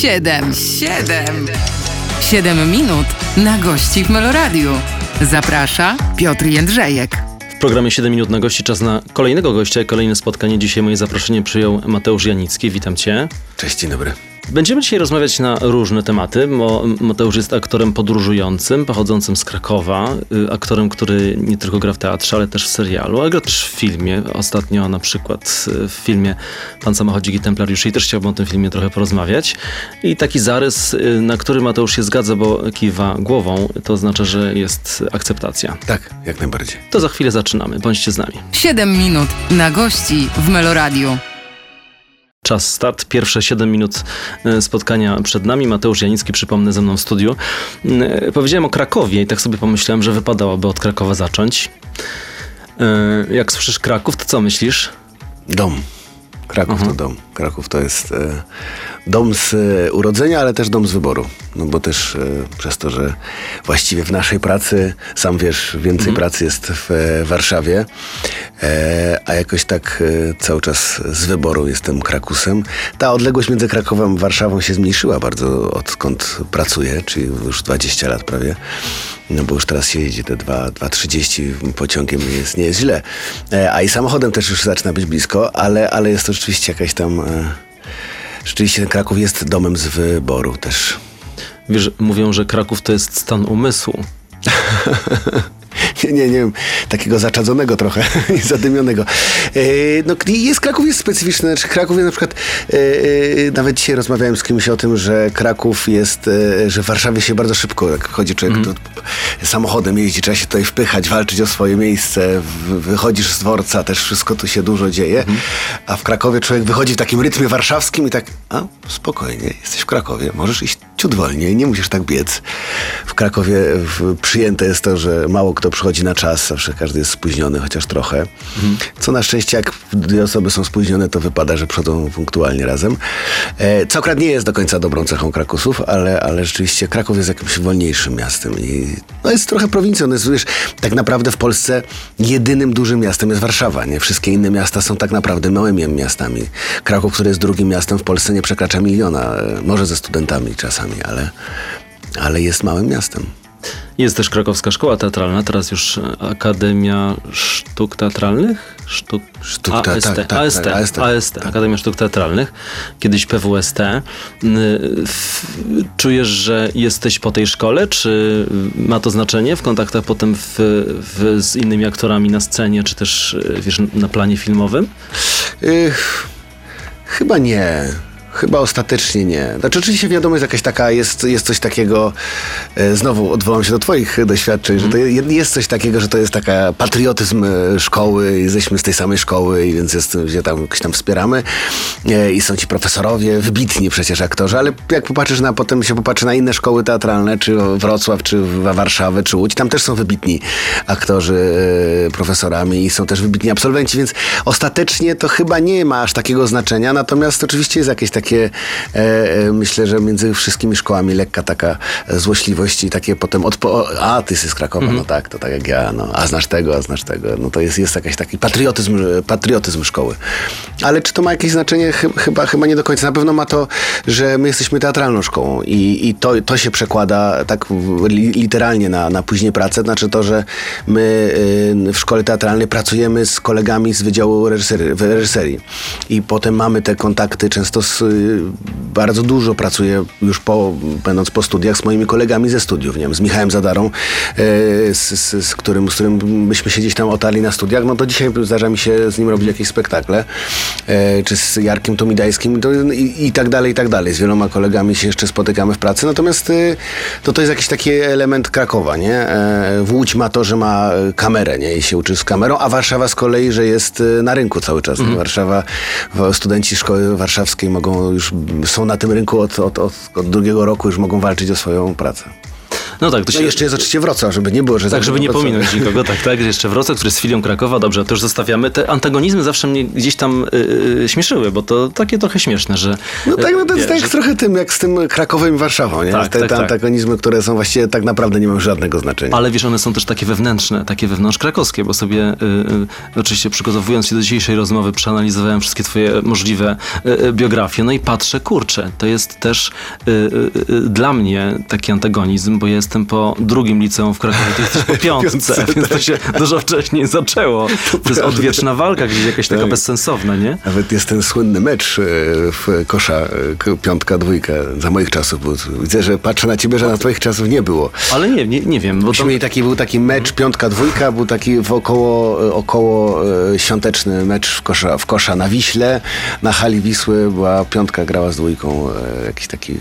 Siedem, siedem, siedem minut na gości w Meloradiu. Zaprasza Piotr Jędrzejek. W programie 7 minut na gości czas na kolejnego gościa, kolejne spotkanie. Dzisiaj moje zaproszenie przyjął Mateusz Janicki. Witam cię. Cześć, dzień dobry. Będziemy dzisiaj rozmawiać na różne tematy, bo Mateusz jest aktorem podróżującym, pochodzącym z Krakowa, y, aktorem, który nie tylko gra w teatrze, ale też w serialu, ale gra też w filmie. Ostatnio na przykład y, w filmie Pan Samochodzik i Templariuszy i też chciałbym o tym filmie trochę porozmawiać. I taki zarys, y, na który Mateusz się zgadza, bo kiwa głową, to oznacza, że jest akceptacja. Tak, jak najbardziej. To za chwilę zaczynamy. Bądźcie z nami. Siedem minut na gości w Meloradiu. Czas start. Pierwsze 7 minut e, spotkania przed nami. Mateusz Janicki, przypomnę, ze mną w studiu. E, Powiedziałem o Krakowie i tak sobie pomyślałem, że wypadałoby od Krakowa zacząć. E, Jak słyszysz Kraków, to co myślisz? Dom. Kraków to dom. Kraków to jest e, dom z e, urodzenia, ale też dom z wyboru. No bo też e, przez to, że właściwie w naszej pracy, sam wiesz, więcej pracy jest w Warszawie, a jakoś tak cały czas z wyboru jestem Krakusem. Ta odległość między Krakowem a Warszawą się zmniejszyła bardzo odkąd pracuję, czyli już 20 lat prawie. No bo już teraz się jeździ te 2,30 pociągiem jest, nie jest źle. A i samochodem też już zaczyna być blisko, ale, ale jest to rzeczywiście jakaś tam... E, rzeczywiście Kraków jest domem z wyboru też. Wiesz, mówią, że Kraków to jest stan umysłu. Nie, nie, nie wiem, takiego zaczadzonego trochę i zadymionego. E, no, jest, Kraków jest specyficzny. Znaczy, Kraków jest na przykład, e, e, nawet dzisiaj rozmawiałem z kimś o tym, że Kraków jest, że w Warszawie się bardzo szybko, jak chodzi człowiek, to samochodem jeździ, trzeba się tutaj wpychać, walczyć o swoje miejsce, wychodzisz z dworca, też wszystko tu się dużo dzieje, a w Krakowie człowiek wychodzi w takim rytmie warszawskim i tak, a spokojnie, jesteś w Krakowie, możesz iść ciut wolniej, nie musisz tak biec. W Krakowie przyjęte jest to, że mało kto przychodzi na czas, zawsze każdy jest spóźniony, chociaż trochę. Co na szczęście, jak dwie osoby są spóźnione, to wypada, że przychodzą punktualnie razem. E, co akurat nie jest do końca dobrą cechą Krakusów, ale, ale rzeczywiście Kraków jest jakimś wolniejszym miastem i no jest trochę prowincją. No jest, wiesz, tak naprawdę w Polsce jedynym dużym miastem jest Warszawa, nie? Wszystkie inne miasta są tak naprawdę małymi miastami. Kraków, który jest drugim miastem w Polsce, nie przekracza miliona, e, może ze studentami czasami, ale, ale jest małym miastem. Jest też Krakowska Szkoła Teatralna, teraz już Akademia Sztuk Teatralnych? Sztuk, Sztuk AST, tak, tak, tak, AST, AST, AST. Akademia Sztuk Teatralnych, kiedyś PWST. Y, Czujesz, że jesteś po tej szkole, czy ma to znaczenie w kontaktach potem w, w, z innymi aktorami na scenie, czy też y, wiesz, na planie filmowym? Ych, chyba nie. Chyba ostatecznie nie. Znaczy oczywiście wiadomo jest jakaś taka, jest, jest coś takiego, e, znowu odwołam się do twoich doświadczeń, że to je- jest coś takiego, że to jest taka patriotyzm e, szkoły, jesteśmy z tej samej szkoły i więc jest, gdzie tam jakoś tam wspieramy e, i są ci profesorowie, wybitni przecież aktorzy, ale jak popatrzysz na, potem się popatrzy na inne szkoły teatralne, czy Wrocław, czy wa- Warszawę, czy Łódź, tam też są wybitni aktorzy e, profesorami i są też wybitni absolwenci, więc ostatecznie to chyba nie ma aż takiego znaczenia, natomiast oczywiście jest jakieś takie, e, e, myślę, że między wszystkimi szkołami lekka taka złośliwość i takie potem odpo... A, ty jesteś z Krakowa, no tak, to tak jak ja, no, a znasz tego, a znasz tego, no to jest, jest jakiś taki patriotyzm, patriotyzm szkoły. Ale czy to ma jakieś znaczenie? Chy- Chyba, chyba nie do końca. Na pewno ma to, że my jesteśmy teatralną szkołą i, i to, to się przekłada tak literalnie na, na później pracę. Znaczy to, że my y, w szkole teatralnej pracujemy z kolegami z Wydziału Reżyserii, i potem mamy te kontakty często z, bardzo dużo pracuję już po, będąc po studiach z moimi kolegami ze studiów, nie wiem, z Michałem Zadarą, y, z, z, z, którym, z którym myśmy się gdzieś tam otarli na studiach, no to dzisiaj zdarza mi się z nim robić jakieś spektakle, e, czy z Jarkiem Tomidajskim to, i, i tak dalej, i tak dalej. Z wieloma kolegami się jeszcze spotykamy w pracy, natomiast y, to, to jest jakiś taki element Krakowa, nie? E, Łódź ma to, że ma kamerę, nie? I się uczy z kamerą, a Warszawa z kolei, że jest y, na rynku cały czas. Warszawa, w- studenci szkoły warszawskiej mogą już, są na tym rynku od, od, od, od drugiego roku, już mogą walczyć o swoją pracę. No tak, to się... No jeszcze jest oczywiście Wrocław, żeby nie było, że... Tak, żeby nie Wrocław. pominąć nikogo, tak, tak. Jeszcze Wrocław, który jest filią Krakowa, dobrze, to już zostawiamy. Te antagonizmy zawsze mnie gdzieś tam yy, śmieszyły, bo to takie trochę śmieszne, że... No tak, no to jest tak że- trochę tym, jak z tym Krakowem i Warszawą, nie? Tak, te, tak, te tak. antagonizmy, które są właściwie tak naprawdę nie mają żadnego znaczenia. Ale wiesz, one są też takie wewnętrzne, takie wewnątrzkrakowskie, bo sobie y, y, oczywiście przygotowując się do dzisiejszej rozmowy, przeanalizowałem wszystkie twoje możliwe y, y, biografie, no i patrzę, kurczę, to jest też y, y, y, dla mnie taki antagonizm, bo jestem po drugim liceum w Krakowie, ty jesteś po piątce, Piątce, więc to się dużo wcześniej zaczęło. To, jest odwieczna walka, gdzieś jakaś taka Tak. bezsensowna, nie? Nawet jest ten słynny mecz e, w kosza, e, piątka, dwójka, za moich czasów. Widzę, że patrzę na ciebie, że na twoich czasów nie było. Ale nie, nie, nie wiem, bo Myśmy tam... taki, był taki mecz piątka, dwójka, był taki w około, e, świąteczny mecz w kosza, w kosza na Wiśle, na hali Wisły była piątka grała z dwójką, jakiś taki,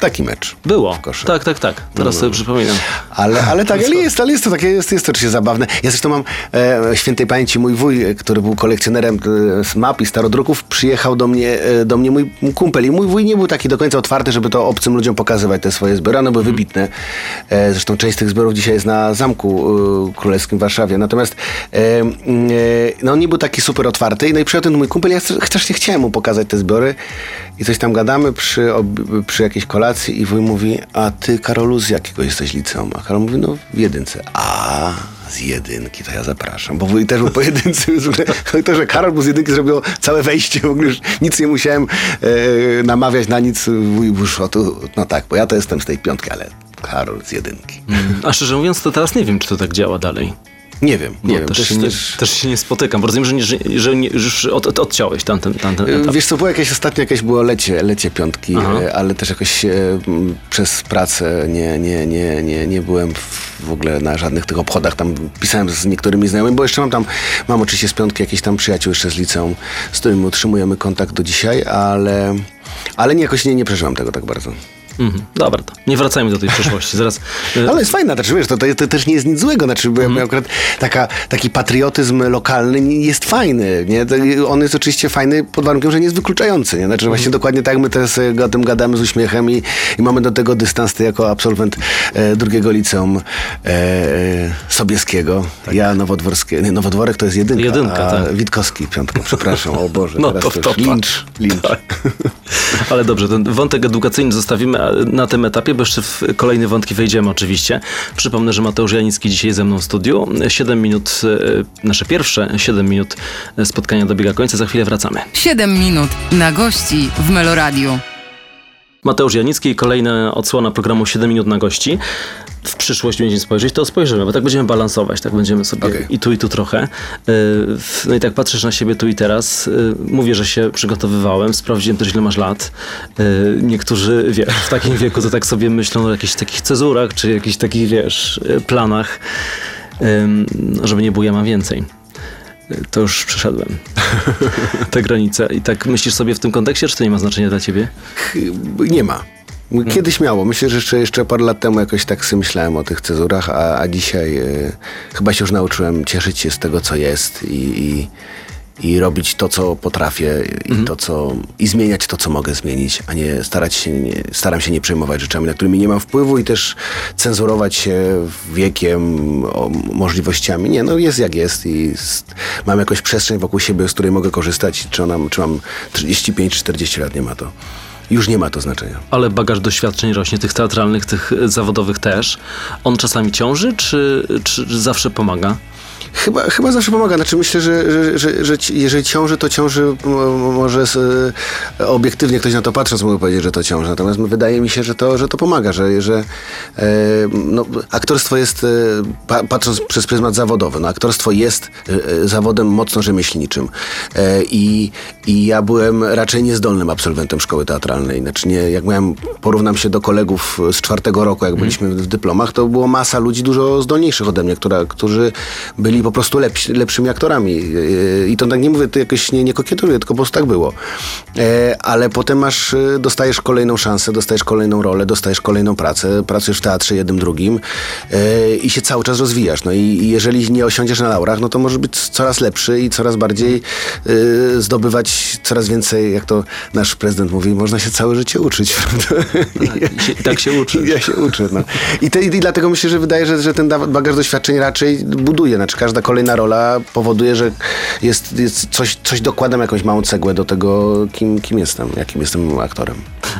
taki mecz. Było. Tak, tak, tak. Teraz sobie przypominam. Ale, ale tak, ale jest, ale jest to takie, jest, jest to oczywiście zabawne. Ja zresztą mam e, świętej pamięci mój wuj, który był kolekcjonerem e, z map i starodruków, przyjechał do mnie, e, do mnie mój kumpel i mój wuj nie był taki do końca otwarty, żeby to obcym ludziom pokazywać te swoje zbiory. One były wybitne. E, zresztą część z tych zbiorów dzisiaj jest na Zamku e, Królewskim w Warszawie. Natomiast e, mm, e, no on nie był taki super otwarty. No i przyjechał ten mój kumpel, ja też nie chciałem mu pokazać te zbiory i coś tam gadamy przy, ob, przy jakiejś kolacji i wuj mówi, a ty Karolu z jakiego jesteś liceum? A Karol mówi, no w jedynce. A z jedynki, to ja zapraszam. Bo wuj też był po jedynce. To, że Karol był z jedynki zrobiło całe wejście. W ogóle już nic nie musiałem e, namawiać na nic. Wuj wyszło tu, no tak, bo ja to jestem z tej piątki, ale Karol z jedynki. A szczerze mówiąc, to teraz nie wiem, czy to tak działa dalej. Nie wiem, nie No, wiem. też, Też, się nie, też, też się nie spotykam, bo rozumiem, że, nie, że, że nie, już od, od, odciąłeś tamten, tamten etap. Wiesz co, było jakieś ostatnio jakieś było lecie, lecie piątki, Aha. e, ale też jakoś e, przez pracę nie, nie, nie, nie, nie byłem w, ogóle na żadnych tych obchodach. Tam pisałem z niektórymi znajomymi, bo jeszcze mam tam, mam oczywiście z piątki jakieś tam przyjaciół jeszcze z liceum, z którymi utrzymujemy kontakt do dzisiaj, ale, ale nie, jakoś nie, nie przeżyłam tego tak bardzo. Mhm. Dobra, to nie wracajmy do tej przeszłości. Zaraz. Ale jest fajna, znaczy wiesz, to, to, to też nie jest nic złego, znaczy bo Mhm. ja akurat taka, taki patriotyzm lokalny jest fajny, nie? To, on jest oczywiście fajny pod warunkiem, że nie jest wykluczający, nie? Znaczy Mhm. właśnie dokładnie tak my teraz e, o tym gadamy z uśmiechem i, i mamy do tego dystans, ty jako absolwent e, drugiego liceum e, e, Sobieskiego, ja Nowodworskiego, nie, Nowodworek to jest jedynka, Tak. Jedynka, a tak. Witkowski piątka, przepraszam, o Boże, No teraz to to, już lincz, lincz. Tak. Ale dobrze, ten wątek edukacyjny zostawimy na tym etapie, bo jeszcze w kolejne wątki wejdziemy oczywiście. Przypomnę, że Mateusz Janicki dzisiaj ze mną w studiu. 7 minut, e, nasze pierwsze 7 minut e, spotkania dobiega końca. Za chwilę wracamy. 7 minut na gości w Meloradiu. Mateusz Janicki, kolejna odsłona programu 7 minut na gości. W przyszłość będziemy spojrzeć, to spojrzymy, bo tak będziemy balansować, tak będziemy sobie Okej. i tu, i tu trochę. Yy, No i tak patrzysz na siebie tu i teraz. Yy, Mówię, że się przygotowywałem, sprawdziłem też ile masz lat. Yy, Niektórzy, wiesz, w takim wieku to tak sobie myślą o jakichś takich cezurach, czy jakichś takich, wiesz, planach. Ym, Żeby nie było, ja mam więcej. To już przeszedłem te granice. I tak myślisz sobie w tym kontekście, czy to nie ma znaczenia dla ciebie? Nie ma. Kiedyś miało. Myślę, że jeszcze, jeszcze parę lat temu jakoś tak sobie myślałem o tych cezurach, a, a dzisiaj e, chyba się już nauczyłem cieszyć się z tego, co jest i, i, i robić to, co potrafię i, to, co, i zmieniać to, co mogę zmienić, a nie starać się, nie, staram się nie przejmować rzeczami, na którymi nie mam wpływu i też cenzurować się wiekiem, o, możliwościami. Nie, no jest jak jest i mam jakąś przestrzeń wokół siebie, z której mogę korzystać. Czy, ona, czy mam 35-40 lat, nie ma to. Już nie ma to znaczenia. Ale bagaż doświadczeń rośnie, tych teatralnych, tych zawodowych też. On czasami ciąży, czy, czy zawsze pomaga? Chyba, chyba zawsze pomaga. Znaczy myślę, że, że, że, że jeżeli ciąży, to ciąży może z, e, obiektywnie ktoś na to patrząc mógł powiedzieć, że to ciąży. Natomiast wydaje mi się, że to, że to pomaga, że, że e, no, aktorstwo jest, e, pa, patrząc przez pryzmat zawodowy, no, aktorstwo jest e, zawodem mocno rzemieślniczym. E, i, I ja byłem raczej niezdolnym absolwentem szkoły teatralnej. Znaczy nie, jak miałem, porównam się do kolegów z czwartego roku, jak byliśmy w dyplomach, to było masa ludzi dużo zdolniejszych ode mnie, która, którzy byli byli po prostu lepsi, lepszymi aktorami. E, I to tak nie mówię, to jakoś nie, nie kokietuję, tylko po prostu tak było. E, ale potem masz, e, dostajesz kolejną szansę, dostajesz kolejną rolę, dostajesz kolejną pracę, pracujesz w teatrze jednym, drugim e, i się cały czas rozwijasz. No i, jeżeli nie osiądziesz na laurach, no to możesz być coraz lepszy i coraz bardziej e, zdobywać coraz więcej, jak to nasz prezydent mówi, można się całe życie uczyć. Prawda? i się- i tak się uczy. Ja się uczę. No. I, te, I dlatego myślę, że wydaje, że, że ten bagaż doświadczeń raczej buduje. Znaczy każda kolejna rola powoduje, że jest, jest coś, coś dokładam, jakąś małą cegłę do tego, kim, kim jestem, jakim jestem aktorem.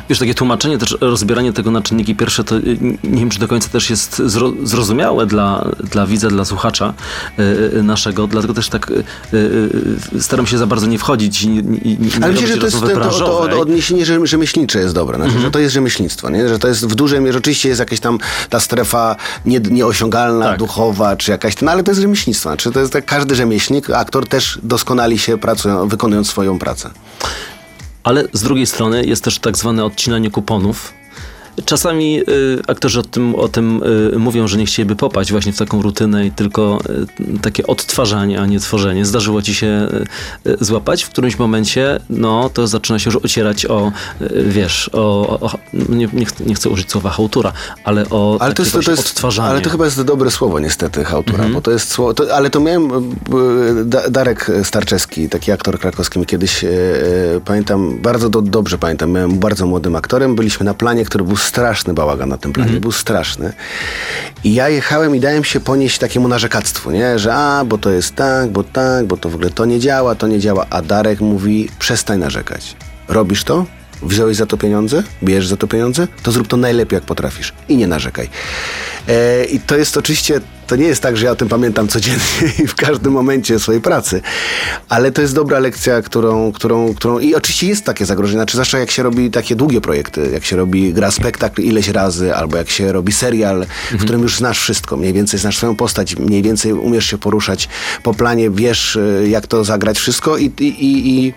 Wiesz, takie tłumaczenie, też rozbieranie tego na czynniki pierwsze, to y, nie wiem, czy do końca też jest zro, zrozumiałe dla, dla widza, dla słuchacza y, y, naszego, dlatego też tak staram się za bardzo nie wchodzić i, i, i nie Ale myślę, że to jest to, to, to, to odniesienie rzem- rzemieślnicze jest dobre. Znaczy, że to jest rzemieślnictwo, nie? że to jest w dużej mierze, oczywiście jest jakaś tam ta strefa nie, nieosiągalna, Tak. duchowa, czy jakaś, no ale to jest rzemieślnictwo. Znaczy, to jest tak, każdy rzemieślnik, aktor też doskonali się pracują, wykonując swoją pracę. Ale z drugiej strony jest też tak zwane odcinanie kuponów. Czasami y, aktorzy o tym, o tym y, mówią, że nie chcieliby popaść właśnie w taką rutynę i tylko y, takie odtwarzanie, a nie tworzenie. Zdarzyło ci się złapać w którymś momencie, no to zaczyna się już ocierać o, wiesz, o, o, nie, nie, chcę, nie chcę użyć słowa hałtura, ale o Ale to, jest, to, jest, odtwarzanie. ale to chyba jest dobre słowo niestety, hałtura, Mhm. bo to jest słowo, to, ale to miałem, da, Darek Starczewski, taki aktor krakowski, kiedyś, e, pamiętam, bardzo do, dobrze pamiętam, miałem bardzo młodym aktorem, byliśmy na planie, który był straszny bałagan na tym planie, Mhm. był straszny i ja jechałem i dałem się ponieść takiemu narzekactwu, nie, że a, bo to jest tak, bo tak, bo to w ogóle to nie działa, to nie działa, a Darek mówi, przestań narzekać, robisz to? Wziąłeś za to pieniądze? Bierzesz za to pieniądze? To zrób to najlepiej, jak potrafisz. I nie narzekaj. E, I to jest oczywiście, to nie jest tak, że ja o tym pamiętam codziennie i w każdym momencie swojej pracy, ale to jest dobra lekcja, którą, którą, którą... I oczywiście jest takie zagrożenie, znaczy zwłaszcza jak się robi takie długie projekty, jak się robi, gra spektakl ileś razy, albo jak się robi serial, w którym już znasz wszystko, mniej więcej znasz swoją postać, mniej więcej umiesz się poruszać po planie, wiesz, e, jak to zagrać wszystko i, i, i, i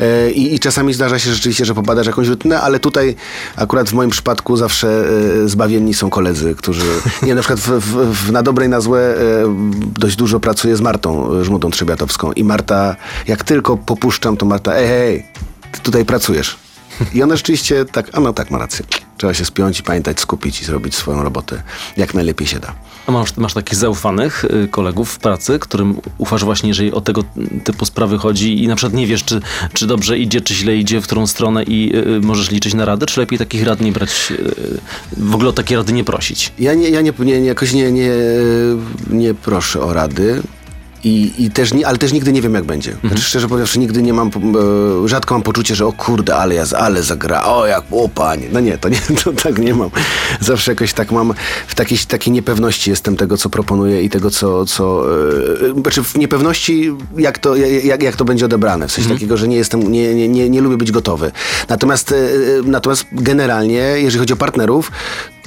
E, I, I czasami zdarza się rzeczywiście, że popadasz jakąś rutynę, ale tutaj akurat w moim przypadku zawsze e, zbawienni są koledzy, którzy... Nie, na przykład w, w, w, na dobre na złe e, dość dużo pracuję z Martą e, Żmudą Trzebiatowską i Marta, jak tylko popuszczam, to Marta, ej, hej, ty tutaj pracujesz. I ona rzeczywiście tak, a no tak, ma rację. Trzeba się spiąć i pamiętać, skupić i zrobić swoją robotę jak najlepiej się da. A masz, masz takich zaufanych y, kolegów w pracy, którym ufasz właśnie, jeżeli o tego typu sprawy chodzi i na przykład nie wiesz, czy, czy dobrze idzie, czy źle idzie, w którą stronę i y, możesz liczyć na radę, czy lepiej takich rad nie brać, y, w ogóle o takie rady nie prosić? Ja, nie, ja nie, nie, jakoś nie, nie, nie proszę o rady. I, i też, nie- ale też nigdy nie wiem, jak będzie. Znaczy, szczerze powiedziawszy, nigdy nie mam, e, rzadko mam poczucie, że o kurde, ale ja, ale zagra, o jak, o panie. No nie, to nie, to tak nie mam. Zawsze jakoś tak mam, w takiej, takiej niepewności jestem tego, co proponuję i tego, co, co e, znaczy w niepewności, jak to, jak, jak to będzie odebrane. W sensie takiego, że nie jestem, nie, nie, nie, nie lubię być gotowy. Natomiast, e, natomiast generalnie, jeżeli chodzi o partnerów,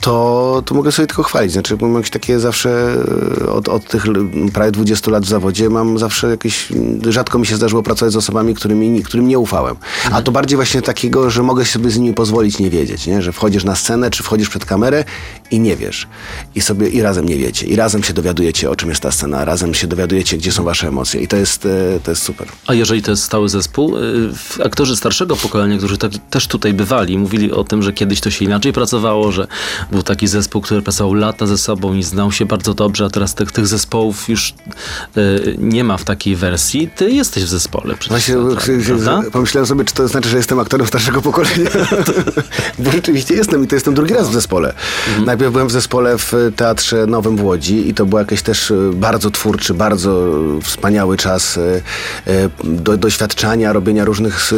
to, to mogę sobie tylko chwalić. Znaczy, mam jakieś takie zawsze e, od, od tych prawie 20 lat w zawodzie mam zawsze jakieś, rzadko mi się zdarzyło pracować z osobami, którymi, którym nie ufałem. A to bardziej właśnie takiego, że mogę sobie z nimi pozwolić nie wiedzieć, nie? że wchodzisz na scenę, czy wchodzisz przed kamerę i nie wiesz. I sobie i razem nie wiecie. I razem się dowiadujecie, o czym jest ta scena. Razem się dowiadujecie, gdzie są wasze emocje. I to jest, e, to jest super. A jeżeli to jest stały zespół, w- aktorzy starszego pokolenia, którzy tak, też tutaj bywali, mówili o tym, że kiedyś to się inaczej pracowało, że był taki zespół, który pracował lata ze sobą i znał się bardzo dobrze, a teraz tych, tych zespołów już y, nie ma w takiej wersji. Ty jesteś w zespole. Właśnie prawda? pomyślałem sobie, czy to znaczy, że jestem aktorem starszego pokolenia. Bo rzeczywiście jestem i to jestem drugi raz w zespole. Najpierw byłem w zespole w Teatrze Nowym w Łodzi i to był jakiś też e, bardzo twórczy, bardzo wspaniały czas e, e, do, doświadczania, robienia różnych e,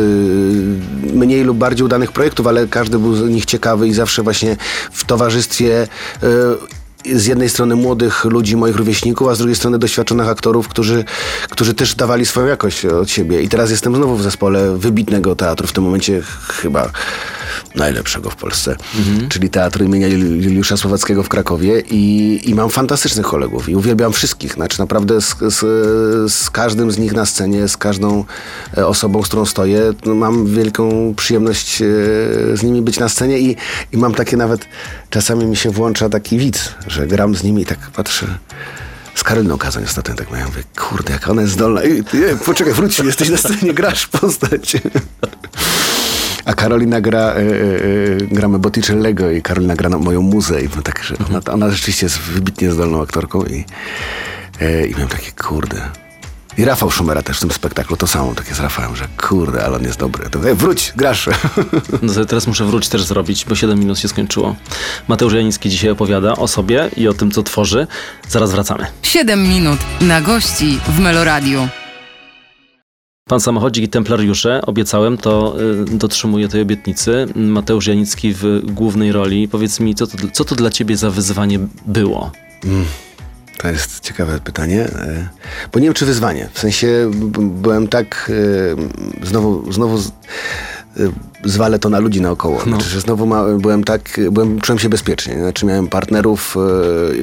mniej lub bardziej udanych projektów, ale każdy był z nich ciekawy i zawsze właśnie w towarzystwie e, z jednej strony młodych ludzi, moich rówieśników, a z drugiej strony doświadczonych aktorów, którzy, którzy też dawali swoją jakość od siebie. I teraz jestem znowu w zespole wybitnego teatru, w tym momencie chyba najlepszego w Polsce, czyli Teatru imienia Jul- Juliusza Słowackiego w Krakowie i, i mam fantastycznych kolegów i uwielbiam wszystkich. Znaczy naprawdę z, z, z każdym z nich na scenie, z każdą e, osobą, z którą stoję, no, mam wielką przyjemność e, z nimi być na scenie i, i mam takie nawet, czasami mi się włącza taki widz, że gram z nimi i tak patrzę z Karoliną Kazań ostatnio tak miałem, mówię, kurde, jak ona jest zdolna. Ej, ty, poczekaj, wróć, jesteś na scenie, grasz postać. A Karolina gra, y, y, gramy Botticellego i Karolina gra moją muzę. I tak, że ona, ona rzeczywiście jest wybitnie zdolną aktorką i, y, i miałem takie, kurde. I Rafał Szumera też w tym spektaklu to samo, takie z Rafałem, że kurde, ale on jest dobry. To, ej, wróć, grasz. No to teraz muszę wrócić też zrobić, bo 7 minut się skończyło. Mateusz Janicki dzisiaj opowiada o sobie i o tym, co tworzy. Zaraz wracamy. 7 minut na gości w Meloradiu. Pan samochodzik i templariusze, obiecałem, to y, dotrzymuję tej obietnicy. Mateusz Janicki w głównej roli. Powiedz mi, co to, co to dla ciebie za wyzwanie było? To jest ciekawe pytanie, e, bo nie wiem, czy wyzwanie. W sensie byłem tak, e, znowu, znowu e, zwalę to na ludzi naokoło. Znaczy, że znowu ma, byłem tak, byłem, czułem się bezpiecznie. Znaczy miałem partnerów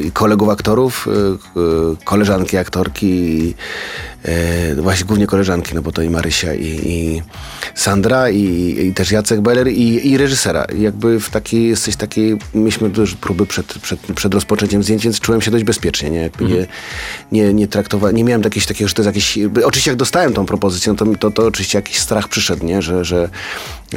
i kolegów aktorów, e, e, koleżanki aktorki, e, właśnie głównie koleżanki, no bo to i Marysia i, i Sandra i, i też Jacek Beller i, i reżysera. Jakby w takiej, jesteś takiej, mieliśmy też próby przed, przed, przed rozpoczęciem zdjęć, więc czułem się dość bezpiecznie, nie? Jakby nie, nie, nie traktowałem, nie miałem jakiegoś takiego, że to jest jakiś, oczywiście jak dostałem tą propozycję, no to, to, to oczywiście jakiś strach przyszedł, nie? Że, że,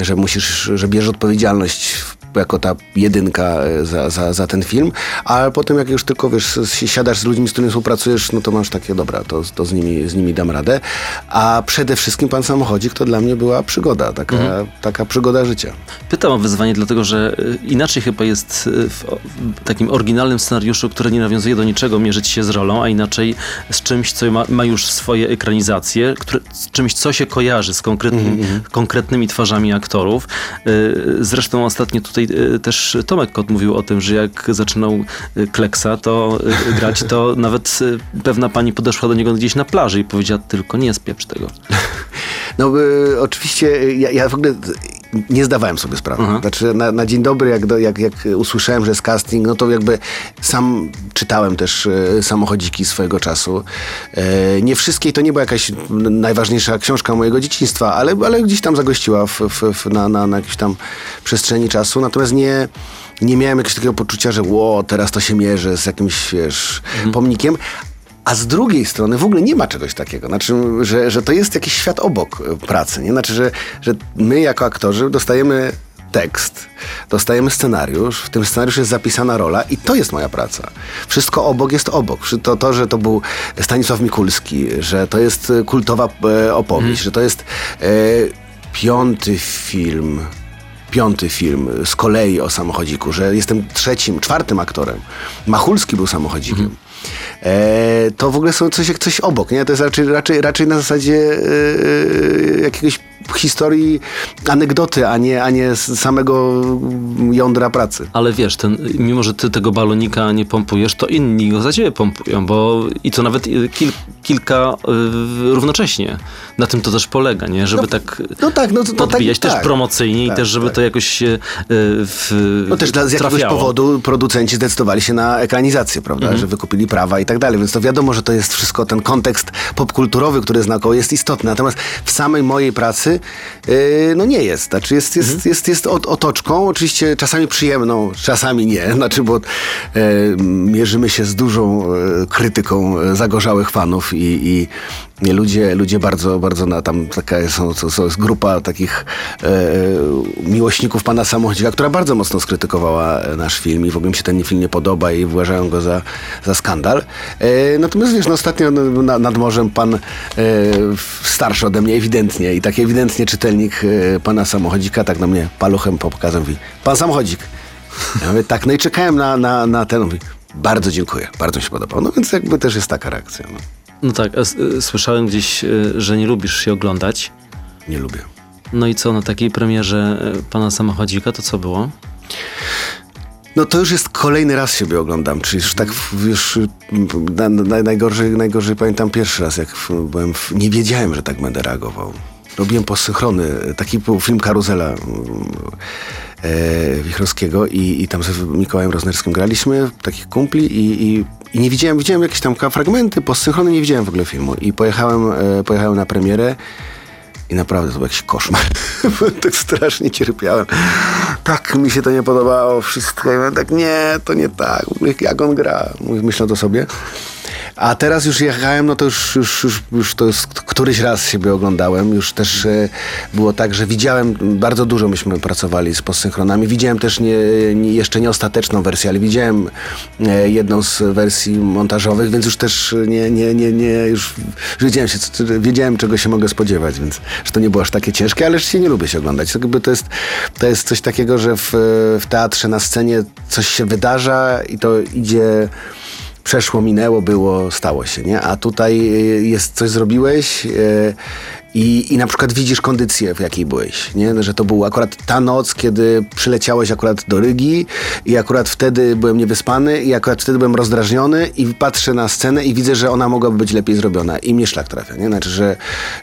że musisz, że bierzesz odpowiedzialność jako ta jedynka e, za, za, za ten film, ale potem jak już tylko wiesz, siadasz z ludźmi, z którymi współpracujesz, no to masz takie, dobra, to, to z, nimi, z nimi dam radę. A przede wszystkim pan samochodzik to dla mnie była przygoda, taka, taka przygoda życia. Pytam o wyzwanie, dlatego że y, inaczej chyba jest y, w takim oryginalnym scenariuszu, który nie nawiązuje do niczego, mierzyć się z rolą, a inaczej z czymś, co ma, ma już swoje ekranizacje, które, z czymś, co się kojarzy z konkretnym, konkretnymi twarzami aktorów. Zresztą ostatnio tutaj y, też Tomek Kot mówił o tym, że jak zaczynał y, Kleksa to y, grać, to nawet pewna pani podeszła do niego gdzieś na plaży i powiedziała tylko nie spieprz tego. No y, oczywiście ja, ja w ogóle nie zdawałem sobie sprawy. Aha. Znaczy na, na dzień dobry, jak, do, jak, jak usłyszałem, że jest casting, no to jakby sam czytałem też y, samochodziki swojego czasu. Y, nie wszystkie, to nie była jakaś najważniejsza książka mojego dzieciństwa, ale, ale gdzieś tam zagościła w, w, w, na, na, na jakiejś tam przestrzeni czasu. Natomiast nie, nie miałem jakiegoś takiego poczucia, że ło, teraz to się mierzy z jakimś, wiesz, pomnikiem. A z drugiej strony w ogóle nie ma czegoś takiego. Znaczy, że, że to jest jakiś świat obok e, pracy. Nie? Znaczy, że, że my jako aktorzy dostajemy tekst, dostajemy scenariusz, w tym scenariuszu jest zapisana rola i to jest moja praca. Wszystko obok jest obok. To, to że to był Stanisław Mikulski, że to jest e, kultowa e, opowieść, że to jest e, piąty film piąty film z kolei o samochodziku, że jestem trzecim, czwartym aktorem. Machulski był samochodzikiem. E, to w ogóle są coś, jak coś obok, nie? To jest raczej, raczej, raczej na zasadzie e, jakiegoś historii, anegdoty, a nie, a nie z samego jądra pracy. Ale wiesz, ten, mimo że ty tego balonika nie pompujesz, to inni go za ciebie pompują, bo i to nawet y, kil, kilka y, równocześnie. Na tym to też polega, nie? Żeby No, tak no tak, no to- no tak, podbijać też tak. promocyjnie Tak, i też, żeby tak. to jakoś się y, w, No też dla, z jakiegoś trafiało. powodu producenci zdecydowali się na ekranizację, prawda, Mhm. że wykupili prawa i tak dalej, więc to wiadomo, że to jest wszystko, ten kontekst popkulturowy, który jest naokoło, jest istotny. Natomiast w samej mojej pracy yy, no nie jest. Znaczy jest, jest, Mhm. jest, jest ot- otoczką, oczywiście czasami przyjemną, czasami nie, znaczy bo yy, mierzymy się z dużą yy, krytyką yy, zagorzałych fanów i, i ludzie, ludzie bardzo, bardzo na tam taka są, to, to jest grupa takich e, miłośników pana samochodzika, która bardzo mocno skrytykowała e, nasz film i w ogóle mi się ten film nie podoba i uważają go za, za skandal. E, natomiast wiesz, no ostatnio na, nad morzem pan e, starszy ode mnie ewidentnie i tak ewidentnie czytelnik e, pana samochodzika tak na mnie paluchem pokazał mówi, pan samochodzik. Ja mówię, tak, no i czekałem na, na, na ten, mówi, bardzo dziękuję, bardzo mi się podobał. No więc jakby też jest taka reakcja. No. No tak, s- y, słyszałem gdzieś, y, że nie lubisz się oglądać. Nie lubię. No i co, na takiej premierze pana samochodzika, to co było? No to już jest kolejny raz siebie oglądam, czyli już tak już na, na, najgorzej, najgorzej pamiętam pierwszy raz, jak byłem w, nie wiedziałem, że tak będę reagował. Robiłem posynchrony, taki był film Karuzela e, Wichrowskiego i, i tam z Mikołajem Roznerskim graliśmy, takich kumpli i, i, i nie widziałem, widziałem jakieś tam fragmenty, posynchrony, nie widziałem w ogóle filmu. I pojechałem, e, pojechałem na premierę i naprawdę to był jakiś koszmar. tak strasznie cierpiałem. Tak mi się to nie podobało wszystko. Ja tak nie, to nie tak. Jak on gra? Myślę to sobie. A teraz już jechałem, no to już, już, już, już to jest któryś raz siebie oglądałem. Już też e, było tak, że widziałem, bardzo dużo myśmy pracowali z postsynchronami. Widziałem też nie, nie, jeszcze nie ostateczną wersję, ale widziałem e, jedną z wersji montażowych, więc już też nie, nie, nie, nie już wiedziałem, się, co- wiedziałem czego się mogę spodziewać, więc że to nie było aż takie ciężkie, ale się nie lubię się oglądać. To, jest, to jest coś takiego, że w, w teatrze na scenie coś się wydarza i to idzie przeszło, minęło, było, stało się, nie? A tutaj y, jest coś zrobiłeś y, i, i na przykład widzisz kondycję, w jakiej byłeś, nie? Że to był akurat ta noc, kiedy przyleciałeś akurat do Rygi i akurat wtedy byłem niewyspany i akurat wtedy byłem rozdrażniony i patrzę na scenę i widzę, że ona mogłaby być lepiej zrobiona i mnie szlak trafia, nie? Znaczy, że,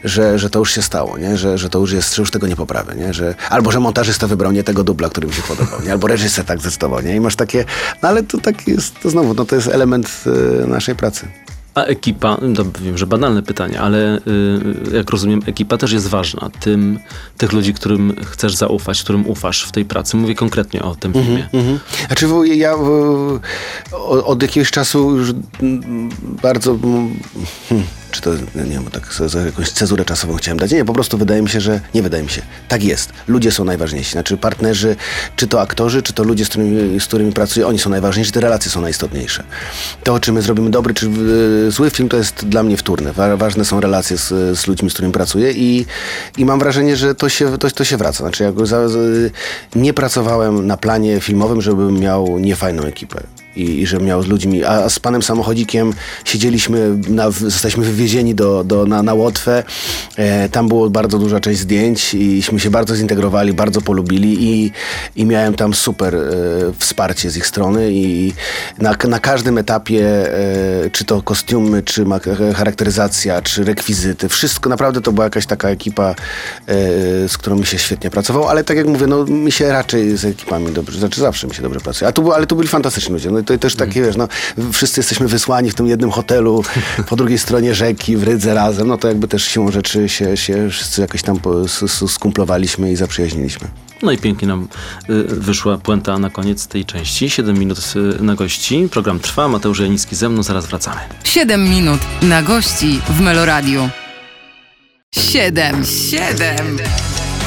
że, że to już się stało, nie? Że, że to już jest, że już tego nie poprawię, nie? Że, albo, że montażysta wybrał nie tego dubla, który mi się podobał, nie? Albo reżyser tak zdecydował, nie? I masz takie, no ale to tak jest, to znowu, no to jest element y, naszej pracy. A ekipa, to wiem, że banalne pytanie, ale y, jak rozumiem, ekipa też jest ważna. Tym, tych ludzi, którym chcesz zaufać, którym ufasz w tej pracy. Mówię konkretnie o tym filmie. Mhm. Znaczy ja od jakiegoś czasu już bardzo mm, hmm, czy to, nie wiem, tak jakąś cezurę czasową chciałem dać. Nie, po prostu wydaje mi się, że nie wydaje mi się. Tak jest. Ludzie są najważniejsi. Znaczy partnerzy, czy to aktorzy, czy to ludzie, z którymi, z którymi pracuję, oni są najważniejsi, te relacje są najistotniejsze. To, czy my zrobimy dobry, czy zły film, to jest dla mnie wtórne. Wa- ważne są relacje z, z ludźmi, z którymi pracuję i, i mam wrażenie, że to się, to, to się wraca. Znaczy, za, nie pracowałem na planie filmowym, żebym miał niefajną ekipę. I, i że miał z ludźmi, a z panem samochodzikiem siedzieliśmy, na, zostaliśmy wywiezieni do, do, na, na Łotwę. E, tam było bardzo duża część zdjęć iśmy się bardzo zintegrowali, bardzo polubili i, i miałem tam super e, wsparcie z ich strony i na, na każdym etapie, e, czy to kostiumy, czy ma- charakteryzacja, czy rekwizyty, wszystko, naprawdę to była jakaś taka ekipa, e, z którą mi się świetnie pracowało, ale tak jak mówię, no mi się raczej z ekipami dobrze, znaczy zawsze mi się dobrze pracuje. A tu, ale tu byli fantastyczni ludzie, no to też takie, wiesz, no wszyscy jesteśmy wysłani w tym jednym hotelu, po drugiej stronie rzeki, w Rydze razem, no to jakby też siłą rzeczy się, się wszyscy jakoś tam skumplowaliśmy i zaprzyjaźniliśmy. No i pięknie nam y, wyszła puenta na koniec tej części. 7 minut y, na gości. Program trwa. Mateusz Janicki ze mną. Zaraz wracamy. 7 minut na gości w Meloradiu. 7, 7.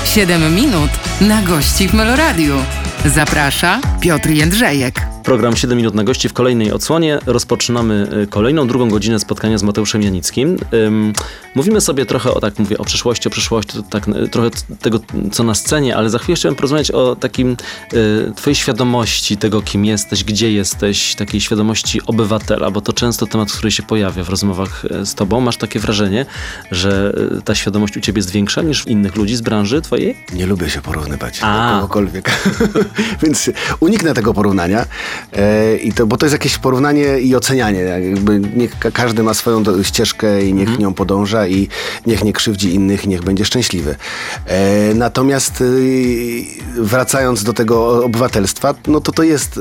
7 minut na gości w Meloradiu. Zaprasza Piotr Jędrzejek. Program 7 minut na gości w kolejnej odsłonie. Rozpoczynamy y, kolejną, drugą godzinę spotkania z Mateuszem Janickim. Mówimy sobie trochę o, tak mówię, o przyszłości, o przyszłości, tak y, trochę tego, co na scenie, ale za chwilę chciałem porozmawiać o takim y, twojej świadomości tego, kim jesteś, gdzie jesteś, takiej świadomości obywatela, bo to często temat, który się pojawia w rozmowach z tobą. Masz takie wrażenie, że ta świadomość u ciebie jest większa niż innych ludzi z branży twojej? Nie lubię się porównywać A. do kogokolwiek. Więc uniknę tego porównania. E, i to, bo to jest jakieś porównanie i ocenianie. Jakby każdy ma swoją do, ścieżkę i niech nią podąża i niech nie krzywdzi innych i niech będzie szczęśliwy. E, natomiast y, wracając do tego obywatelstwa, no to to jest, e,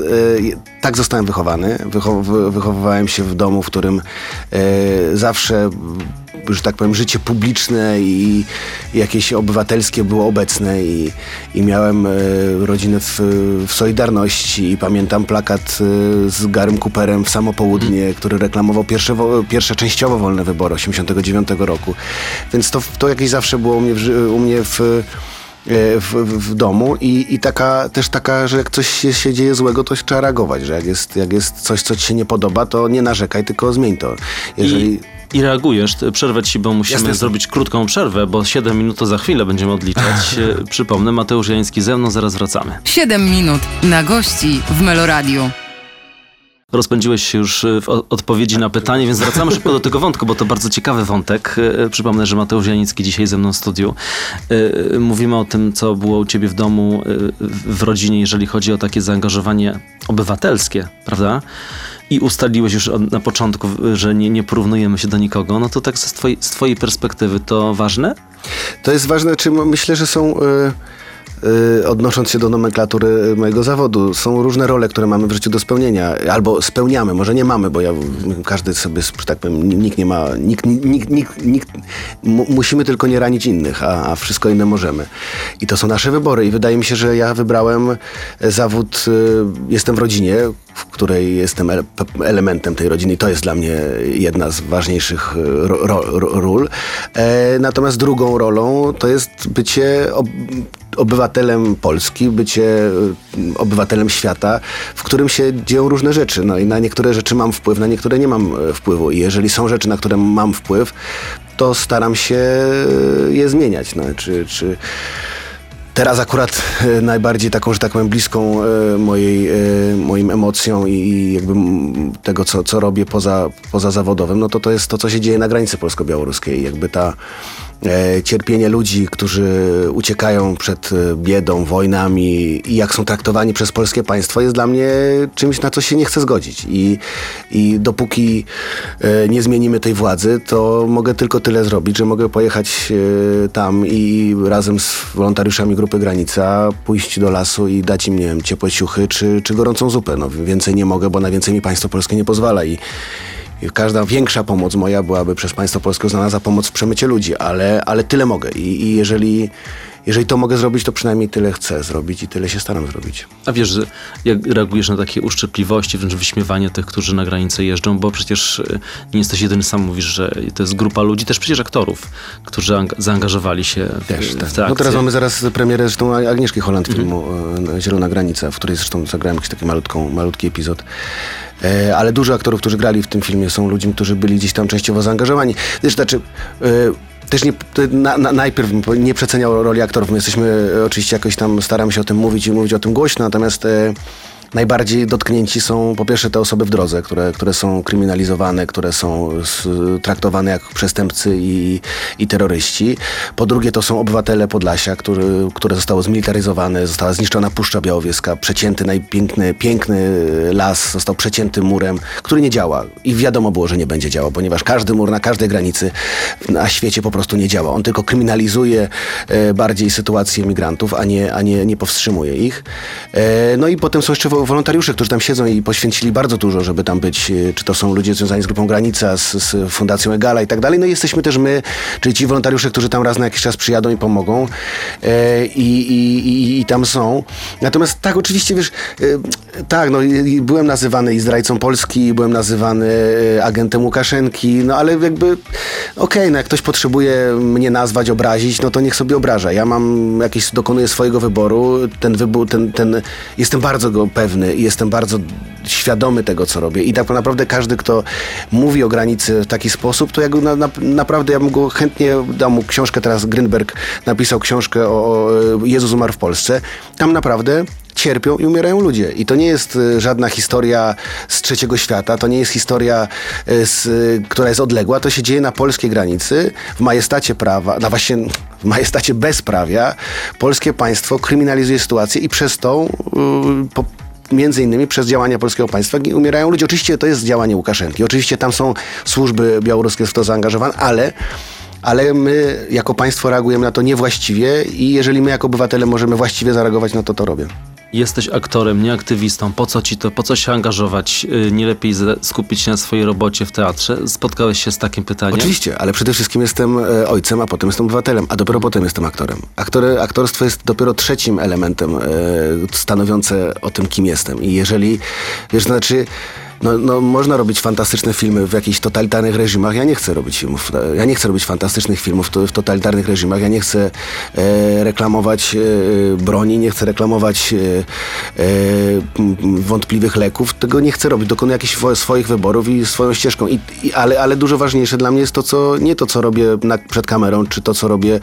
tak zostałem wychowany. Wychow, wy- wychowywałem się w domu, w którym zawsze że tak powiem, życie publiczne i jakieś obywatelskie było obecne i, i miałem e, rodzinę w, w Solidarności i pamiętam plakat e, z Garym Cooperem w samo południe, który reklamował pierwsze, pierwsze częściowo wolne wybory 89 roku. Więc to, to jakieś zawsze było u mnie w, u mnie w e, w, w, w domu i, i taka, też taka, że jak coś się, się dzieje złego, to trzeba reagować, że jak jest, jak jest coś, co ci się nie podoba, to nie narzekaj, tylko zmień to. Jeżeli... I, I reagujesz. Przerwę ci, bo musimy Jasne. zrobić krótką przerwę, bo 7 minut to za chwilę będziemy odliczać. E, Przypomnę, Mateusz Jański ze mną, zaraz wracamy. 7 minut na gości w Meloradiu. Rozpędziłeś się już e, w odpowiedzi na pytanie, więc wracamy szybko do tego wątku, bo to bardzo ciekawy wątek. E, Przypomnę, że Mateusz Janicki dzisiaj ze mną w studiu. Mówimy o tym, co było u ciebie w domu, w rodzinie, jeżeli chodzi o takie zaangażowanie obywatelskie, prawda? I ustaliłeś już od- na początku, że nie, nie porównujemy się do nikogo. No to tak z twojej, z twojej perspektywy to ważne? To jest ważne, czy myślę, że są. y, odnosząc się do nomenklatury mojego zawodu, są różne role, które mamy w życiu do spełnienia, albo spełniamy, może nie mamy, bo ja, każdy sobie, że tak powiem, nikt nie ma, nikt, nikt, nikt, nikt mu, musimy tylko nie ranić innych, a, a wszystko inne możemy. I to są nasze wybory i wydaje mi się, że ja wybrałem zawód, y, jestem w rodzinie, w której jestem ele elementem tej rodziny i to jest dla mnie jedna z ważniejszych ro, ról. E, natomiast drugą rolą to jest bycie obywatelem Polski, bycie obywatelem świata, w którym się dzieją różne rzeczy. No i na niektóre rzeczy mam wpływ, na niektóre nie mam e, wpływu. I jeżeli są rzeczy, na które mam wpływ, to staram się je zmieniać. No, czy, czy Teraz akurat najbardziej taką, że tak powiem, bliską mojej, moim emocjom i jakby tego, co, co robię poza, poza zawodowym, no to to jest to, co się dzieje na granicy polsko-białoruskiej. Jakby ta cierpienie ludzi, którzy uciekają przed e, biedą, wojnami i jak są traktowani przez polskie państwo jest dla mnie czymś, na co się nie chcę zgodzić. I, i dopóki e, nie zmienimy tej władzy, to mogę tylko tyle zrobić, że mogę pojechać tam i razem z wolontariuszami Grupy Granica pójść do lasu i dać im, nie wiem, ciepłe ciuchy czy, czy gorącą zupę. No, więcej nie mogę, bo na więcej mi państwo polskie nie pozwala i każda większa pomoc moja byłaby przez państwo polskie uznana za pomoc w przemycie ludzi, ale, ale tyle mogę. I, i jeżeli, jeżeli to mogę zrobić, to przynajmniej tyle chcę zrobić i tyle się staram zrobić. A wiesz, jak reagujesz na takie uszczypliwości, wręcz wyśmiewanie tych, którzy na granicę jeżdżą, bo przecież e, nie jesteś jedyny, sam mówisz, że to jest grupa ludzi, też przecież aktorów, którzy zaangażowali się w, też, tak. w No teraz mamy zaraz premierę zresztą Agnieszki Holland mhm. filmu mm. Zielona Granica, w której zresztą zagrałem jakiś taki malutką, malutki epizod. E, ale dużo aktorów, którzy grali w tym filmie są ludźmi, którzy byli gdzieś tam częściowo zaangażowani. Wiesz, znaczy... E, też nie, na, na, najpierw nie przeceniał roli aktorów. My jesteśmy oczywiście jakoś tam, staramy się o tym mówić i mówić o tym głośno, natomiast e, najbardziej dotknięci są po pierwsze te osoby w drodze, które, które są kryminalizowane, które są traktowane jak przestępcy i, i terroryści. Po drugie to są obywatele Podlasia, który, które zostało zmilitaryzowane, została zniszczona Puszcza Białowieska, przecięty najpiękny piękny las został przecięty murem, który nie działa i wiadomo było, że nie będzie działał, ponieważ każdy mur na każdej granicy na świecie po prostu nie działa. On tylko kryminalizuje e, bardziej sytuację migrantów, a nie, a nie, nie powstrzymuje ich. E, no i potem są jeszcze wolontariusze, którzy tam siedzą i poświęcili bardzo dużo, żeby tam być, e, czy to są ludzie związani z Grupą Granica, z, z Fundacją Egala i tak dalej. No i jesteśmy też my, czyli ci wolontariusze, którzy tam raz na jakiś czas przyjadą i pomogą e, i, i, i, i, tam są. Natomiast tak, oczywiście, wiesz, e, tak, no byłem nazywany i zdrajcą Polski, byłem nazywany e, agentem Łukaszenki, no ale jakby, okej, okay, no jak ktoś potrzebuje mnie nazwać, obrazić, no to niech sobie obraża. Ja mam jakieś, dokonuję swojego wyboru, ten wybór, ten, ten, jestem bardzo go pewny, i jestem bardzo świadomy tego, co robię. I tak naprawdę każdy, kto mówi o granicy w taki sposób, to ja na, na, naprawdę ja bym go chętnie dał mu książkę, teraz Grünberg napisał książkę o Jezus umarł w Polsce. Tam naprawdę cierpią i umierają ludzie. I to nie jest y, żadna historia z trzeciego świata, to nie jest historia, y, z, która jest odległa, to się dzieje na polskiej granicy, w majestacie prawa, na właśnie w majestacie bezprawia. Polskie państwo kryminalizuje sytuację i przez to yy, po, między innymi przez działania polskiego państwa umierają ludzie. Oczywiście to jest działanie Łukaszenki, oczywiście tam są służby białoruskie w to zaangażowane, ale ale my jako państwo reagujemy na to niewłaściwie i jeżeli my jako obywatele możemy właściwie zareagować, no to to robię jesteś aktorem, nie aktywistą, po co ci to, po co się angażować? Y, nie lepiej skupić się na swojej robocie w teatrze? Spotkałeś się z takim pytaniem? Oczywiście, ale przede wszystkim jestem e, ojcem, a potem jestem obywatelem, a dopiero potem jestem aktorem. Aktory, aktorstwo jest dopiero trzecim elementem e, stanowiące o tym, kim jestem. I jeżeli, wiesz, znaczy no, no, można robić fantastyczne filmy w jakichś totalitarnych reżimach. Ja nie chcę robić filmów. Ja nie chcę robić fantastycznych filmów w totalitarnych reżimach. Ja nie chcę e, reklamować e, broni, nie chcę reklamować e, e wątpliwych leków. Tego nie chcę robić. Dokonuję jakichś swoich wyborów i swoją ścieżką. I, i, ale, ale dużo ważniejsze dla mnie jest to, co nie to, co robię na, przed kamerą, czy to, co robię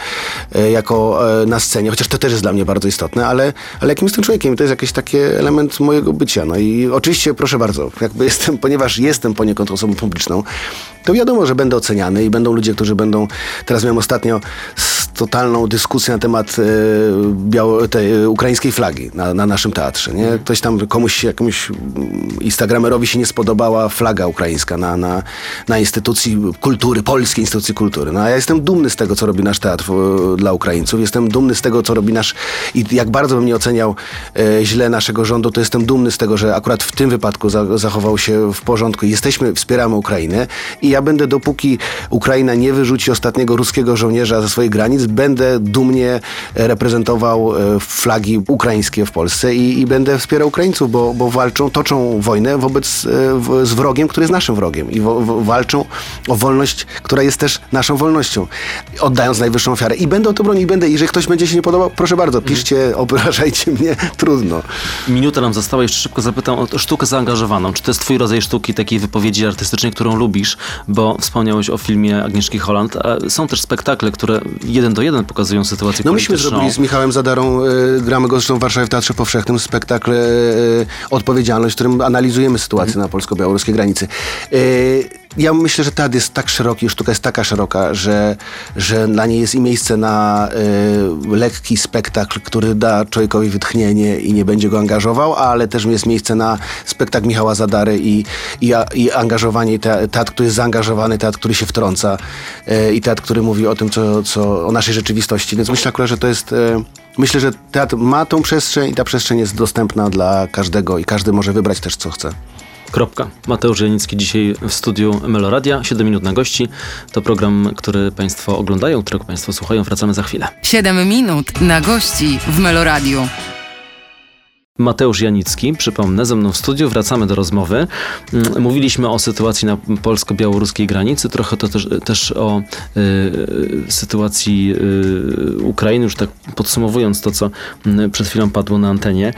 e, jako e, na scenie, chociaż to też jest dla mnie bardzo istotne, ale, ale jakim jestem człowiekiem. To jest jakiś taki element mojego bycia. No i oczywiście, proszę bardzo, jakby jestem, ponieważ jestem poniekąd osobą publiczną, to wiadomo, że będę oceniany i będą ludzie, którzy będą. Teraz miałem ostatnio totalną dyskusję na temat e, biało, tej, e, ukraińskiej flagi na, na naszym teatrze. Nie? Ktoś tam, komuś, jakiemuś mm, instagramerowi się nie spodobała flaga ukraińska na, na, na instytucji kultury, polskiej instytucji kultury. No a ja jestem dumny z tego, co robi nasz teatr e, dla Ukraińców. Jestem dumny z tego, co robi nasz... I jak bardzo bym nie oceniał e, źle naszego rządu, to jestem dumny z tego, że akurat w tym wypadku za, zachował się w porządku. Jesteśmy, wspieramy Ukrainę i ja będę, dopóki Ukraina nie wyrzuci ostatniego ruskiego żołnierza ze swoich granic, będę dumnie reprezentował e, flagi ukraińskie w Polsce i, i będę wspierał Ukraińców, bo, bo walczą, toczą wojnę wobec, e, w, z wrogiem, który jest naszym wrogiem i wo, walczą o wolność, która jest też naszą wolnością, oddając najwyższą ofiarę. I będę to bronił, i będę. Jeżeli ktoś będzie się nie podobał, proszę bardzo, piszcie, obrażajcie mnie, trudno. Minuta nam została, jeszcze szybko zapytam o sztukę zaangażowaną. Czy to jest twój rodzaj sztuki, takiej wypowiedzi artystycznej, którą lubisz? Bo wspomniałeś o filmie Agnieszki Holland, są też spektakle, które jeden do jeden pokazują sytuację No myśmy zrobili z Michałem Zadarą, e, gramy go zresztą w Warszawie w Teatrze Powszechnym, spektakl e, Odpowiedzialność, w którym analizujemy sytuację na polsko-białoruskiej granicy. E, ja myślę, że teatr jest tak szeroki, sztuka jest taka szeroka, że, że na niej jest i miejsce na e, lekki spektakl, który da człowiekowi wytchnienie i nie będzie go angażował, ale też jest miejsce na spektakl Michała Zadary i, i, i angażowanie, te- teatr, który jest zaangażowany, teatr, który się wtrąca e, i teatr, który mówi o tym, co, co, o naszej rzeczywistości. Więc myślę akurat, że to jest... E, Myślę, że teatr ma tą przestrzeń i ta przestrzeń jest dostępna dla każdego i każdy może wybrać też, co chce. Kropka. Mateusz Janicki dzisiaj w studiu Meloradia. 7 minut na gości. To program, który Państwo oglądają, którego Państwo słuchają. Wracamy za chwilę. 7 minut na gości w Meloradiu. Mateusz Janicki, przypomnę, ze mną w studiu. Wracamy do rozmowy. Mm, Mówiliśmy o sytuacji na polsko-białoruskiej granicy, trochę to też, też o y, sytuacji y, Ukrainy, już tak podsumowując to, co mm, przed chwilą padło na antenie.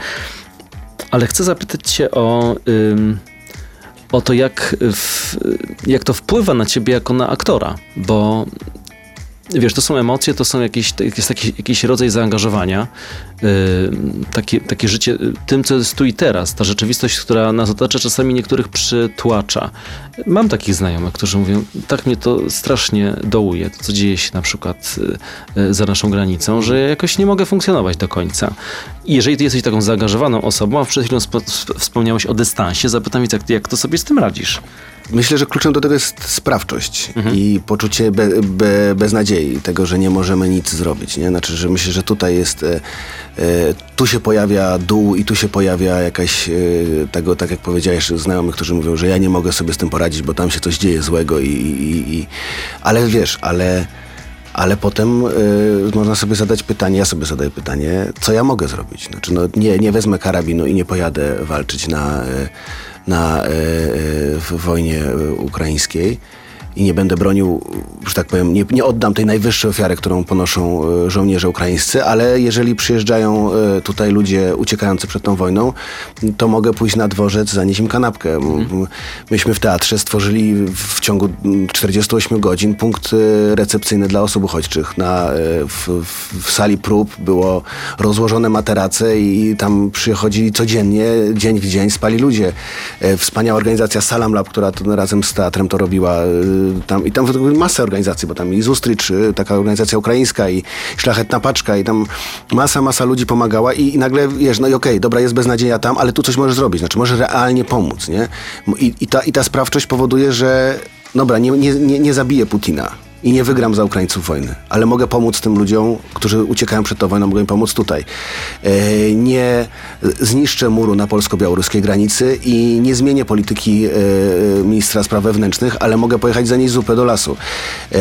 Ale chcę zapytać Cię o, ym, o to, jak, w, jak to wpływa na Ciebie jako na aktora, bo Wiesz, to są emocje, to są jakieś, jest taki, jakiś rodzaj zaangażowania, yy, takie, takie życie y, tym, co jest tu i teraz, ta rzeczywistość, która nas otacza, czasami niektórych przytłacza. Mam takich znajomych, którzy mówią, tak mnie to strasznie dołuje, to co dzieje się na przykład y, y, za naszą granicą, że ja jakoś nie mogę funkcjonować do końca. I jeżeli ty jesteś taką zaangażowaną osobą, a przed chwilą spo, sp- wspomniałeś o dystansie, zapytam więc, jak, jak to sobie z tym radzisz? Myślę, że kluczem do tego jest sprawczość i poczucie be, be, beznadziei, tego, że nie możemy nic zrobić. Nie? Znaczy, że myślę, że tutaj jest, e, e, tu się pojawia dół i tu się pojawia jakaś, e, tego, tak jak powiedziałeś, znajomych, którzy mówią, że ja nie mogę sobie z tym poradzić, bo tam się coś dzieje złego i, i, i ale wiesz, ale ale potem y, można sobie zadać pytanie, ja sobie zadaję pytanie, co ja mogę zrobić? Znaczy, no, nie, nie wezmę karabinu i nie pojadę walczyć na, y, na y, w wojnie y, ukraińskiej i nie będę bronił, że tak powiem, nie, nie oddam tej najwyższej ofiary, którą ponoszą y, żołnierze ukraińscy, ale jeżeli przyjeżdżają y, tutaj ludzie uciekający przed tą wojną, to mogę pójść na dworzec, zanieść im kanapkę. M- Myśmy w teatrze stworzyli w ciągu mm, 48 godzin punkt y, recepcyjny dla osób uchodźczych. Na, w, w, sali prób było rozłożone materace i tam przychodzili codziennie, dzień w dzień, spali ludzie. E, Wspaniała organizacja Salam Lab, która razem z teatrem to robiła. Y, Tam, I tam masę organizacji, bo tam i Zustrycz, taka organizacja ukraińska i Szlachetna Paczka i tam masa, masa ludzi pomagała i, i nagle, wiesz, no i okej, dobra, jest beznadzieja tam, ale tu coś możesz zrobić, znaczy możesz realnie pomóc, nie? I, i, ta, i ta sprawczość powoduje, że dobra, nie, nie, nie, nie zabiję Putina i nie wygram za Ukraińców wojny, ale mogę pomóc tym ludziom, którzy uciekają przed tą wojną, mogę im pomóc tutaj. E, nie zniszczę muru na polsko-białoruskiej granicy i nie zmienię polityki e, ministra spraw wewnętrznych, ale mogę pojechać za niej zupę do lasu. E,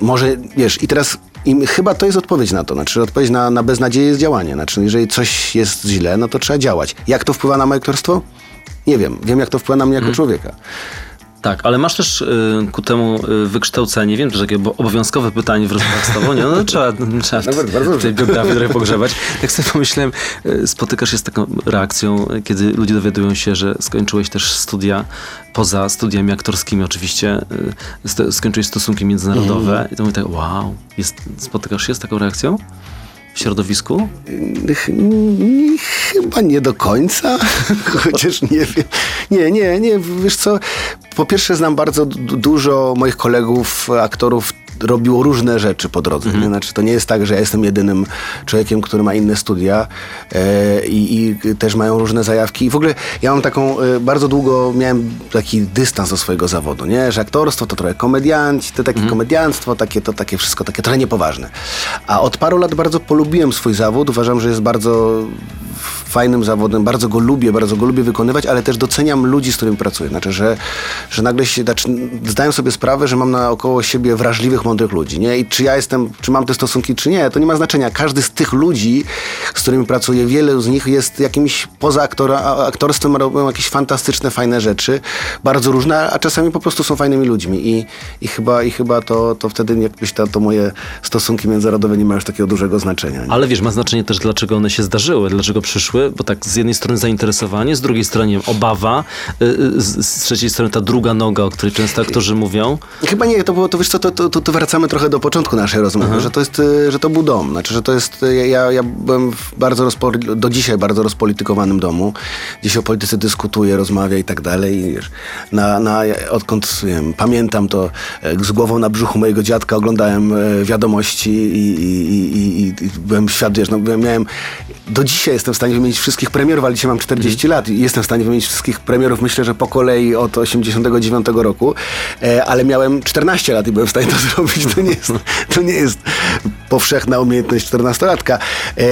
może, wiesz, i teraz i chyba to jest odpowiedź na to. Znaczy, odpowiedź na, na beznadzieję jest działanie. Znaczy, jeżeli coś jest źle, no to trzeba działać. Jak to wpływa na moje aktorstwo? Nie wiem. Wiem, jak to wpływa na mnie jako człowieka. Tak, ale masz też y, ku temu y, wykształcenie. Wiem, że takie bo- obowiązkowe pytanie w rozmowach z tobą. Nie? No, trzeba trzeba Nawet bardzo w tej biografii trochę pogrzebać. Tak sobie pomyślałem, y, spotykasz się z taką reakcją, kiedy ludzie dowiadują się, że skończyłeś też studia, poza studiami aktorskimi oczywiście, y, skończyłeś stosunki międzynarodowe i to mówię tak, wow, jest, spotykasz się z taką reakcją środowisku? Chyba nie do końca, chociaż nie wiem. Nie, nie, nie, wiesz co, po pierwsze znam bardzo du- dużo moich kolegów, aktorów robiło różne rzeczy po drodze. Nie? Znaczy, to nie jest tak, że ja jestem jedynym człowiekiem, który ma inne studia e, i, i też mają różne zajawki. I w ogóle ja mam taką, e, bardzo długo miałem taki dystans do swojego zawodu, nie? Że aktorstwo to trochę komedianci, to takie komedianstwo, takie, to takie wszystko, takie trochę niepoważne. A od paru lat bardzo polubiłem swój zawód. Uważam, że jest bardzo fajnym zawodem, bardzo go lubię, bardzo go lubię wykonywać, ale też doceniam ludzi, z którymi pracuję. Znaczy, że, że nagle się, znaczy, zdaję sobie sprawę, że mam naokoło siebie wrażliwych, mądrych ludzi, nie? I czy ja jestem, czy mam te stosunki, czy nie, to nie ma znaczenia. Każdy z tych ludzi, z którymi pracuję, wiele z nich jest jakimś poza aktora, aktorstwem, robią jakieś fantastyczne, fajne rzeczy, bardzo różne, a czasami po prostu są fajnymi ludźmi i, i chyba, i chyba to, to wtedy jakbyś to, to moje stosunki międzynarodowe nie mają już takiego dużego znaczenia. Nie? Ale wiesz, ma znaczenie też, dlaczego one się zdarzyły, dlaczego przyszły, bo tak z jednej strony zainteresowanie, z drugiej strony obawa, y, y, z, z trzeciej strony ta druga noga, o której często aktorzy mówią. Chyba nie, to było, to wiesz co, to, to, to, to wracamy trochę do początku naszej rozmowy, że to jest, y, że to był dom, znaczy, że to jest, y, ja, ja byłem w bardzo rozpo, do dzisiaj bardzo rozpolitykowanym domu, gdzie się o polityce dyskutuje, rozmawia i tak dalej. I wiesz, na, na, odkąd wiem, pamiętam to e, z głową na brzuchu mojego dziadka oglądałem e, wiadomości i, i, i, byłem świat, wiesz, no, miałem, do dzisiaj jestem w stanie wymienić wszystkich premierów, ale dzisiaj mam 40 lat i jestem w stanie wymienić wszystkich premierów, myślę, że po kolei od 89 roku, e, ale miałem 14 lat i byłem w stanie to zrobić. To nie jest, to nie jest powszechna umiejętność 14-latka. E,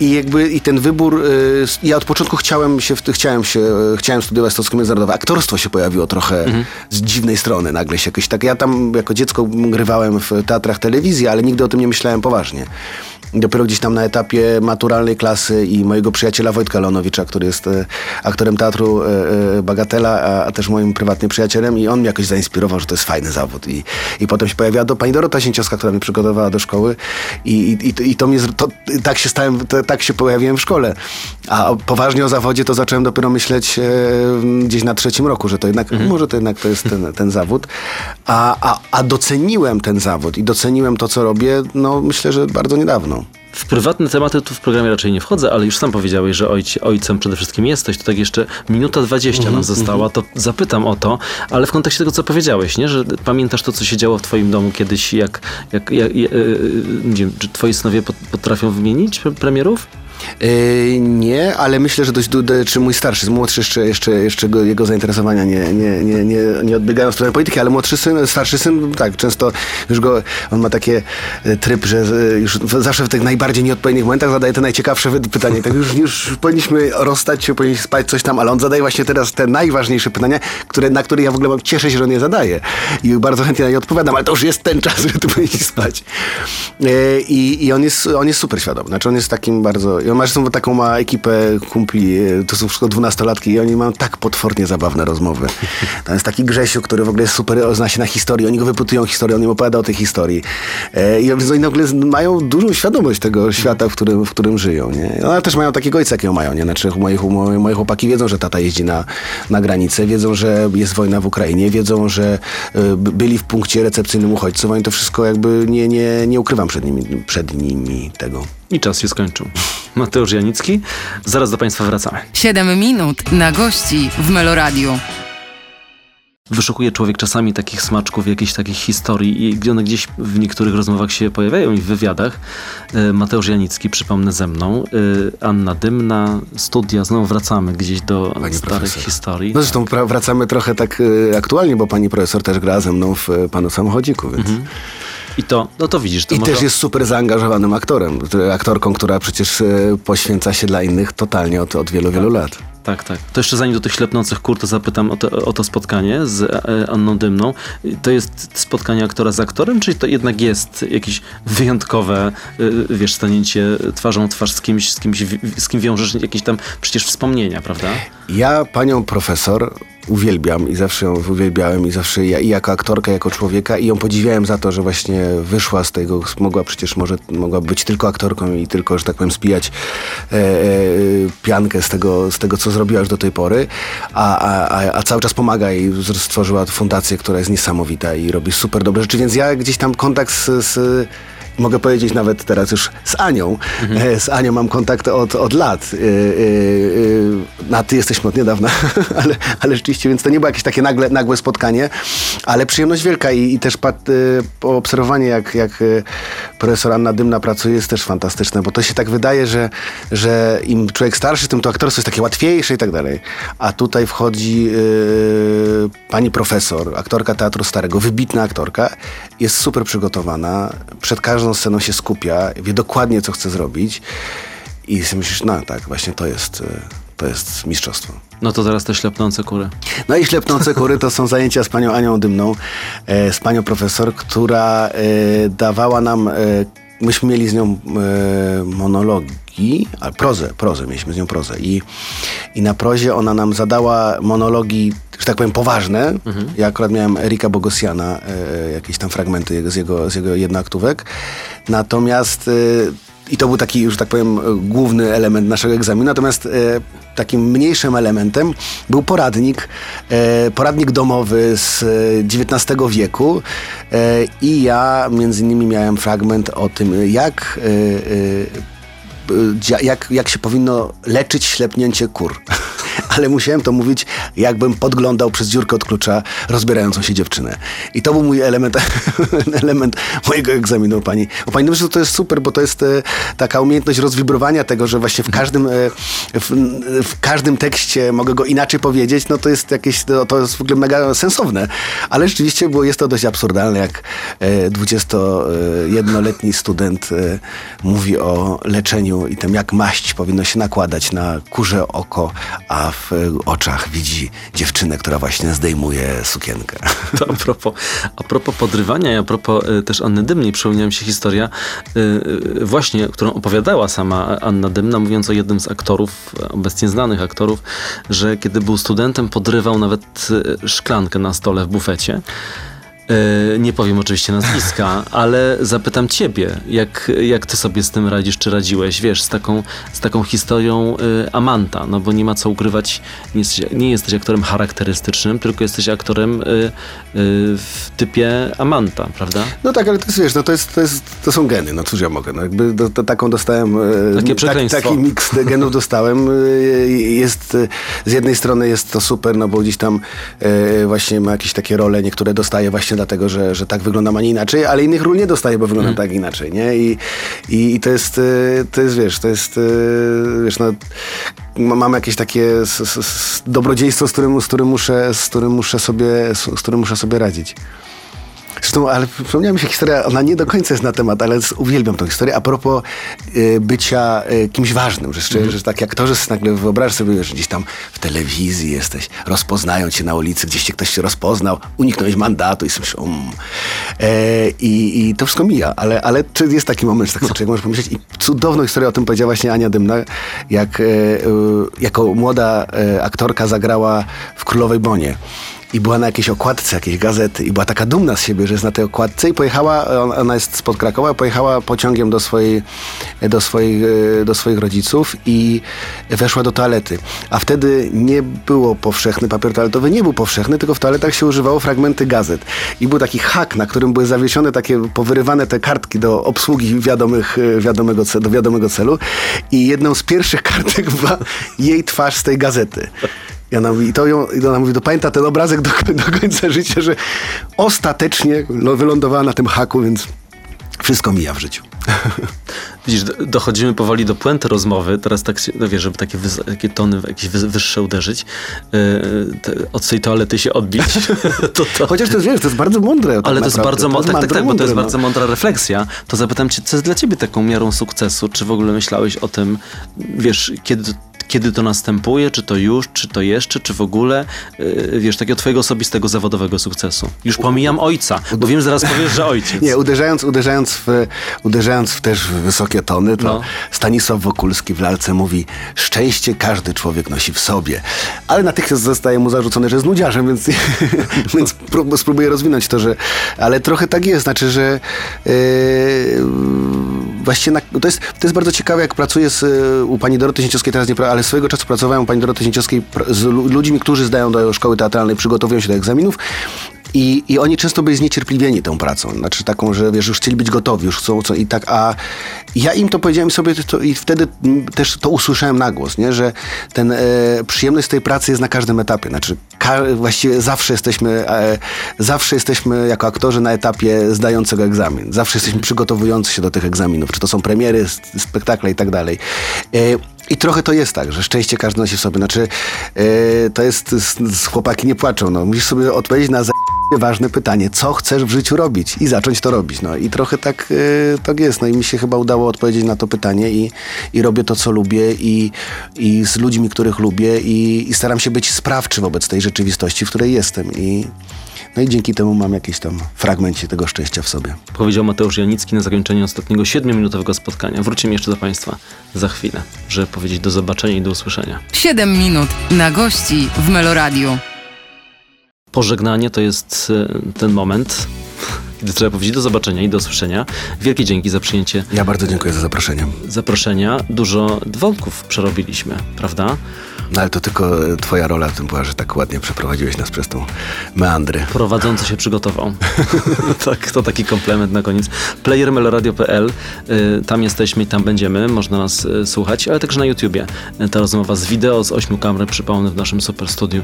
I jakby i ten wybór, e, ja od początku chciałem się, chciałem się, chciałem studiować stosunki międzynarodowe. Aktorstwo się pojawiło trochę z dziwnej strony nagle się jakoś tak. Ja tam jako dziecko grywałem w teatrach telewizji, ale nigdy o tym nie myślałem poważnie. Dopiero gdzieś tam na etapie maturalnej klasy i mojego przyjaciela Wojtka Leonowicza, który jest e, aktorem teatru e, e, Bagatela, a, też moim prywatnym przyjacielem i on mnie jakoś zainspirował, że to jest fajny zawód. I, i potem się pojawiła do pani Dorota Sięciowska, która mnie przygotowała do szkoły i, i, i, to- mnie, to, tak się stałem, to, tak się pojawiłem w szkole. A poważnie o zawodzie to zacząłem dopiero myśleć e, gdzieś na trzecim roku, że to jednak, może to jednak to jest ten, ten zawód. A, a, a doceniłem ten zawód i doceniłem to, co robię, no myślę, że bardzo niedawno. W prywatne tematy tu w programie raczej nie wchodzę, ale już sam powiedziałeś, że ojci, ojcem przede wszystkim jesteś. To tak jeszcze minuta dwadzieścia nam została, to zapytam o to, ale w kontekście tego, co powiedziałeś, nie? że pamiętasz to, co się działo w twoim domu kiedyś, jak, jak, jak, jak nie wiem, czy twoi synowie pot- potrafią wymienić pre- premierów? Yy, nie, ale myślę, że dość, du- du- czy mój starszy, młodszy jeszcze, jeszcze, jeszcze go, jego zainteresowania nie, nie, nie, nie, nie odbiegają w stronę polityki, ale młodszy syn, starszy syn, tak, często już go, on ma takie e, tryb, że e, już zawsze w tych najbardziej nieodpowiednich momentach zadaje te najciekawsze pytanie. Tak już, już powinniśmy rozstać się, powinniśmy spać coś tam, ale on zadaje właśnie teraz te najważniejsze pytania, które, na które ja w ogóle cieszę się, że on je zadaje. I bardzo chętnie na nie odpowiadam, ale to już jest ten czas, że tu powinni spać. E, I, i on, jest, on jest super świadom. Znaczy on jest takim bardzo... On ma taką ma ekipę kumpli, e, to są wszystko dwunastolatki i oni mają tak potwornie zabawne rozmowy. Tam jest taki Grzesiu, który w ogóle jest super, zna się na historii. Oni go wypytują historię, on im opowiada o tej historii. E, I oni nagle z- mają dużą świadomość tego świata, w którym, w którym żyją. Nie? Ale też mają takiego ojca, jakiego mają. Nie? Znaczy moi, moi, moi chłopaki wiedzą, że tata jeździ na, na granicę, wiedzą, że jest wojna w Ukrainie, wiedzą, że by- byli w punkcie recepcyjnym uchodźców. Oni to wszystko jakby nie, nie, nie ukrywam przed nimi, przed nimi tego. I czas się skończył. Mateusz Janicki, zaraz do Państwa wracamy. 7 minut na gości w Meloradiu. Wyszukuje człowiek czasami takich smaczków, jakichś takich historii i gdzie one gdzieś w niektórych rozmowach się pojawiają i w wywiadach. E, Mateusz Janicki, przypomnę ze mną, e, Anna Dymna, studia, znowu wracamy gdzieś do Pani starych profesor. historii. No zresztą pra- wracamy trochę tak y, aktualnie, bo pani profesor też gra ze mną w Panu Samochodziku, więc... I to, no to widzisz, to I może... też jest super zaangażowanym aktorem, aktorką, która przecież y, poświęca się dla innych totalnie od, od wielu, wielu lat. Tak, tak. To jeszcze zanim do tych ślepnących kur, to zapytam o to, o to spotkanie z e, Anną Dymną. To jest spotkanie aktora z aktorem, czy to jednak jest jakieś wyjątkowe, y, wiesz, stanięcie twarzą twarz z kimś, z, kimś, z kim wiążesz jakieś tam przecież wspomnienia, prawda? Ja panią profesor uwielbiam i zawsze ją uwielbiałem i zawsze ja, i jako aktorkę, jako człowieka i ją podziwiałem za to, że właśnie wyszła z tego, mogła przecież może mogła być tylko aktorką i tylko, że tak powiem, spijać e, e, piankę z tego, z tego, co zrobiła już do tej pory, a, a, a, cały czas pomaga i stworzyła fundację, która jest niesamowita i robi super dobre rzeczy, więc ja gdzieś tam kontakt z, z mogę powiedzieć nawet teraz już z Anią. E, Z Anią mam kontakt od, od lat. E, e, Na ty jesteśmy od niedawna, ale, ale rzeczywiście, więc to nie było jakieś takie nagle, nagłe spotkanie, ale przyjemność wielka i, i też pat, e, obserwowanie, jak, jak e, profesor Anna Dymna pracuje, jest też fantastyczne, bo to się tak wydaje, że, że im człowiek starszy, tym to aktorstwo jest takie łatwiejsze i tak dalej. A tutaj wchodzi pani profesor, aktorka Teatru Starego, wybitna aktorka, jest super przygotowana, przed każdą sceną się skupia, wie dokładnie, co chce zrobić i sobie myślisz, no tak, właśnie to jest, e, to jest mistrzostwo. No to teraz te ślepnące kury. No i ślepnące kury to są zajęcia z panią Anią Dymną, e, z panią profesor, która e, dawała nam, myśmy mieli z nią e, monologi, a prozę, prozę, mieliśmy z nią prozę i, i na prozie ona nam zadała monologi, że tak powiem, poważne. Ja akurat miałem Erika Bogosiana, e, jakieś tam fragmenty jego, z, jego, z jego jednoaktówek. Natomiast e, i to był taki, już tak powiem, e, główny element naszego egzaminu. Natomiast e, takim mniejszym elementem był poradnik, e, poradnik domowy z e, XIX wieku. E, I ja między innymi miałem fragment o tym, jak. Dzia- jak, jak się powinno leczyć ślepnięcie kur. Ale musiałem to mówić, jakbym podglądał przez dziurkę od klucza rozbierającą się dziewczynę. I to był mój element, element mojego egzaminu u pani. Pani myślę, że to jest super, bo to jest e, taka umiejętność rozwibrowania tego, że właśnie w każdym, e, w, w każdym tekście mogę go inaczej powiedzieć, no to jest jakieś, to, to jest w ogóle mega sensowne. Ale rzeczywiście było, jest to dość absurdalne, jak e, 21-letni student e, mówi o leczeniu i tym, jak maść powinno się nakładać na kurze oko, a w e, oczach widzi dziewczynę, która właśnie zdejmuje sukienkę. To a propos, a propos podrywania i a propos y, też Anny Dymnej, przypomniała mi się historia y, właśnie, którą opowiadała sama Anna Dymna, mówiąc o jednym z aktorów, obecnie znanych aktorów, że kiedy był studentem, podrywał nawet szklankę na stole w bufecie. Y, Nie powiem oczywiście nazwiska, ale zapytam ciebie, jak, jak ty sobie z tym radzisz, czy radziłeś, wiesz, z taką, z taką historią y, Amanta, no bo nie ma co ukrywać, nie jesteś, nie jesteś aktorem charakterystycznym, tylko jesteś aktorem y, w typie Amanta, prawda? No tak, ale to jest, wiesz, no to, jest, to, jest, to są geny, no cóż ja mogę, no jakby do, taką dostałem, e, Takie tak, taki miks genów dostałem, e, jest, e, z jednej strony jest to super, no bo gdzieś tam e, właśnie ma jakieś takie role, niektóre dostaje właśnie dlatego, że, że tak wyglądam, a nie inaczej, ale innych ról nie dostaje, bo wyglądam tak inaczej, nie? I, i, i to jest, e, to jest, wiesz, to jest, e, wiesz, no ma- mam jakieś takie s, s, s, dobrodziejstwo, z którym, z którym muszę, z którym muszę sobie, z którym muszę sobie radzić. Zresztą, ale przypomniała mi się historia, ona nie do końca jest na temat, ale uwielbiam tą historię, a propos y, bycia y, kimś ważnym, że, że, że tak jak to, że nagle wyobraź sobie, że gdzieś tam w telewizji jesteś, rozpoznają cię na ulicy, gdzieś cię ktoś się rozpoznał, uniknąłeś mandatu i myślisz, um. e, i, I to wszystko mija, ale, ale czy jest taki moment, że tak sobie człowiek może pomyśleć. I cudowną historię o tym powiedziała właśnie Ania Dymna, jak e, e, jako młoda e, aktorka zagrała w Królowej Bonie i była na jakiejś okładce jakiejś gazety i była taka dumna z siebie, że jest na tej okładce i pojechała, on- ona jest spod Krakowa, pojechała pociągiem do, swojej, do, swoich, e, do swoich rodziców i weszła do toalety. A wtedy nie było powszechny, papier toaletowy nie był powszechny, tylko w toaletach się używało fragmenty gazet. I był taki hak, na którym były zawieszone takie, powyrywane te kartki do obsługi wiadomych, e, wiadomego, do wiadomego celu i jedną z pierwszych kartek była jej twarz z tej gazety. I ona mówi, i to ją, i ona mówi, to pamięta ten obrazek do, do końca życia, że ostatecznie no, wylądowała na tym haku, więc wszystko mija w życiu. Widzisz, do- dochodzimy powoli do puenty rozmowy, teraz tak, no wiesz, żeby takie, takie tony jakieś wyższe uderzyć, yy, te, od tej toalety się odbić, to, to, Chociaż to jest, wiesz, to jest bardzo mądre. tak Ale to jest bardzo mądre, tak, tak, tak, bo to jest no. bardzo mądra refleksja. To zapytam cię, co jest dla ciebie taką miarą sukcesu? Czy w ogóle myślałeś o tym, wiesz, kiedy, kiedy to następuje, czy to już, czy to jeszcze, czy w ogóle, yy, wiesz, takiego twojego osobistego, zawodowego sukcesu? Już pomijam ojca, bo wiem, zaraz powiesz, że ojciec. Nie, uderzając, uderzając, w, uderzając w też w wysokie tony, to No. Stanisław Wokulski w lalce mówi szczęście każdy człowiek nosi w sobie. Ale natychmiast zostaje mu zarzucone, że jest nudziarzem, więc, więc prób- spróbuję rozwinąć to, że... Ale trochę tak jest, znaczy, że yy, właściwie na, to, jest, to jest bardzo ciekawe, jak pracuję z, y, u pani Doroty Sięciowskiej, teraz nie, ale swojego czasu pracowałem u pani Doroty Sięciowskiej z lu- ludźmi, którzy zdają do szkoły teatralnej, przygotowują się do egzaminów I, I oni często byli zniecierpliwieni tą pracą. Znaczy taką, że wiesz, już chcieli być gotowi, już chcą co i tak, a ja im to powiedziałem sobie to, i wtedy też to usłyszałem na głos, nie? że ten e, przyjemność tej pracy jest na każdym etapie. Znaczy ka- właściwie zawsze jesteśmy, e, zawsze jesteśmy jako aktorzy na etapie zdającego egzamin. Zawsze jesteśmy przygotowujący się do tych egzaminów, czy to są premiery, spektakle i tak dalej. E, i trochę to jest tak, że szczęście każdy nosi w sobie. Znaczy, e, to jest, z, z chłopaki nie płaczą. No. Musisz sobie odpowiedzieć na za ważne pytanie, co chcesz w życiu robić i zacząć to robić. No i trochę tak, e, tak jest. No i mi się chyba udało odpowiedzieć na to pytanie i, i robię to, co lubię i, i z ludźmi, których lubię i, i staram się być sprawczy wobec tej rzeczywistości, w której jestem. I, no i dzięki temu mam jakiś tam fragmencie tego szczęścia w sobie. Powiedział Mateusz Janicki na zakończenie ostatniego siedmiominutowego spotkania. Wrócimy jeszcze do Państwa za chwilę, żeby powiedzieć do zobaczenia i do usłyszenia. 7 minut na gości w Meloradiu. Pożegnanie to jest e, ten moment, kiedy trzeba powiedzieć do zobaczenia i do usłyszenia. Wielkie dzięki za przyjęcie Ja bardzo dziękuję za zaproszenie. zaproszenia. Dużo wątków przerobiliśmy, prawda? No ale to tylko e, twoja rola w tym była, że tak ładnie przeprowadziłeś nas przez tą meandry. Prowadzący się przygotował. tak, to taki komplement na koniec. playermeloradio.pl, y, tam jesteśmy i tam będziemy, można nas y, słuchać, ale także na YouTubie. Y, Ta rozmowa z wideo, z ośmiu kamer, przypomnę, w naszym super studiu.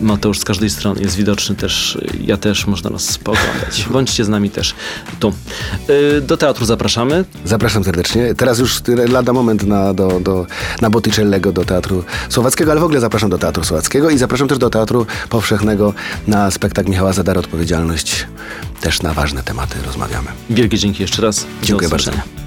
Mateusz z każdej strony jest widoczny też, ja też, można nas spoglądać. Bądźcie z nami też tu. Do teatru zapraszamy. Zapraszam serdecznie. Teraz już lada moment na, do, do, na Botticellego, do Teatru Słowackiego, ale w ogóle zapraszam do Teatru Słowackiego i zapraszam też do Teatru Powszechnego na spektakl Michała Zadara Odpowiedzialność. Też na ważne tematy rozmawiamy. Wielkie dzięki jeszcze raz. Dziękuję bardzo.